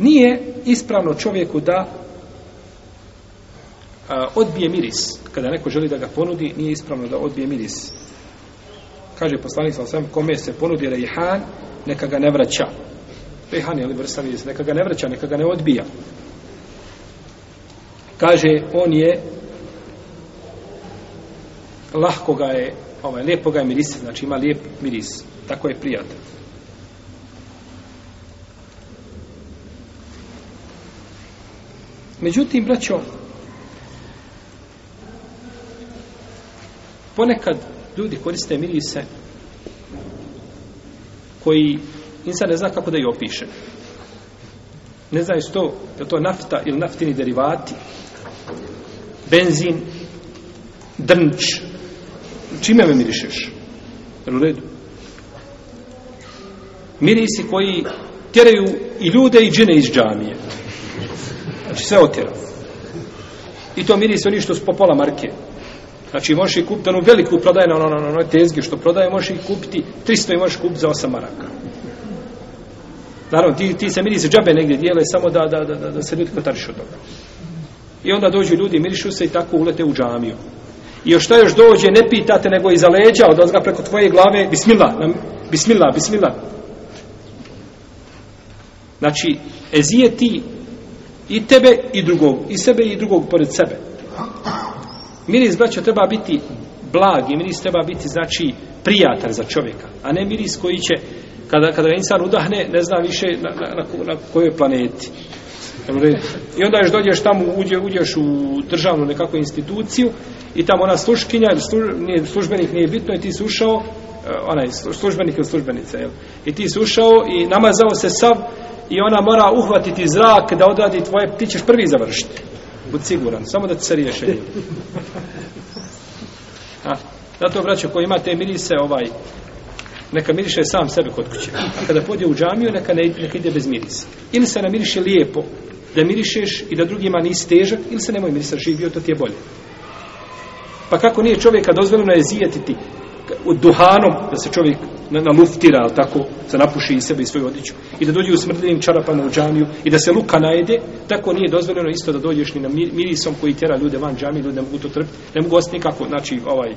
Nije ispravno čovjeku da a, odbije miris. Kada neko želi da ga ponudi, nije ispravno da odbije miris. Kaže poslanik sa osvijem, kome se ponudi rejhan, neka ga ne vraća. Rejhan je li vrsta miris, neka ga ne vraća, neka ga ne odbija. Kaže, on je lahko ga je, ovaj, lijepo ga je miris, znači ima lijep miris, tako je prijatelj. Međutim, braćo, ponekad ljudi koriste mirise koji insan ne zna kako da ih opiše. Ne znaju to, je to nafta ili naftini derivati, benzin, drnč, čime me mirišeš? Jel u redu? Mirisi koji tjeraju i ljude i džine iz džamije. Mirisi Znači sve otjera. I to miri se oni što po pola marke. Znači možeš i kupiti onu veliku prodaju na onoj ono, ono, tezgi što prodaje, možeš i kupiti 300 i možeš kupiti za 8 maraka. Naravno, ti, ti se miri se džabe negdje dijele samo da, da, da, da, da se ljudi kotariš od toga. I onda dođu ljudi, mirišu se i tako ulete u džamiju. I još što još dođe, ne pitate nego iza leđa, od ozga preko tvoje glave, bismila, bismila, bismila. Znači, ezije ti i tebe i drugog, i sebe i drugog pored sebe. Miris, braćo, treba biti blag i miris treba biti, znači, prijatelj za čovjeka, a ne miris koji će, kada, kada ga insan udahne, ne zna više na, na, na, na kojoj planeti. I onda još dođeš tamo, uđe, uđeš u državnu nekakvu instituciju i tamo ona sluškinja, služ, nije, službenik nije bitno i ti si ušao, e, onaj službenik ili službenica, jel? I ti si ušao i namazao se sav, i ona mora uhvatiti zrak da odradi tvoje, ti ćeš prvi završiti. Budi siguran, samo da ti se riješe. Ha. Zato, braćo, koji ima te mirise, ovaj, neka miriše sam sebe kod kuće. A kada pođe u džamiju, neka, ne, neka ide bez mirisa. Ili se namiriše lijepo, da mirišeš i da drugima nisi težak, ili se nemoj mirisa živio, to ti je bolje. Pa kako nije čovjeka dozvoljeno je zijetiti duhanom da se čovjek namuftira, ali tako, se napuši iz sebe i svoju odiću, i da dođe u smrdljenim čarapama u džamiju, i da se luka najede, tako nije dozvoljeno isto da dođeš ni na mirisom koji tjera ljude van džamije, ljudi ne mogu to trpiti, ne mogu ostati nikako, znači, ovaj,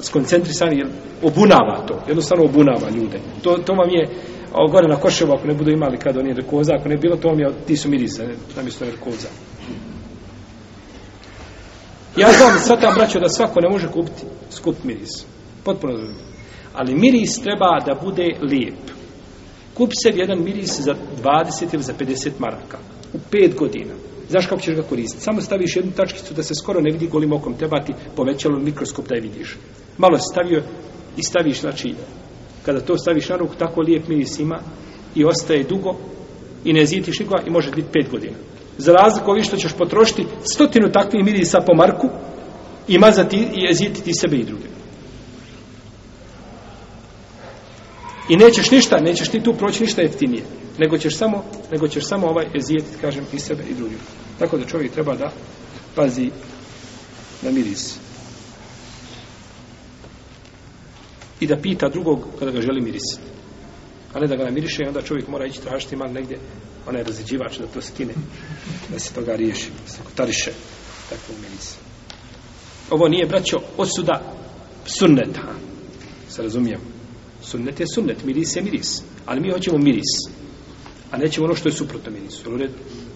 skoncentrisani, jer obunava to, jednostavno obunava ljude. To, to vam je, o, gore na koševu, ako ne budu imali kada oni rekoza, ako ne bilo, to vam je, ti su mirise, namjesto rekoza. Ja znam, sad tam braćo, da svako ne može kupiti skup mirisa potpuno zabranjeno. Ali miris treba da bude lijep. Kup se jedan miris za 20 ili za 50 maraka. U 5 godina. Znaš kako ćeš ga koristiti? Samo staviš jednu tačkicu da se skoro ne vidi golim okom. Treba ti povećalo mikroskop da je vidiš. Malo se stavio i staviš, znači, kada to staviš na ruku, tako lijep miris ima i ostaje dugo i ne zitiš nikoga i može biti 5 godina. Za razliku ovi što ćeš potrošiti stotinu takvih mirisa po marku i mazati i jezititi sebe i drugim. I nećeš ništa, nećeš ti tu proći ništa jeftinije, nego ćeš samo, nego ćeš samo ovaj ezijet, kažem, i sebe i drugim. Tako da čovjek treba da pazi na miris. I da pita drugog kada ga želi miris. A ne da ga namiriše, onda čovjek mora ići tražiti mal negdje onaj razređivač da to skine, da se toga riješi, da se kotariše takvu miris. Ovo nije, braćo, osuda sunneta. Se razumijemo. Sunnet je sunnet, miris je miris. Ali mi hoćemo miris. A nećemo ono što je suprotno mirisu. Jel u redu?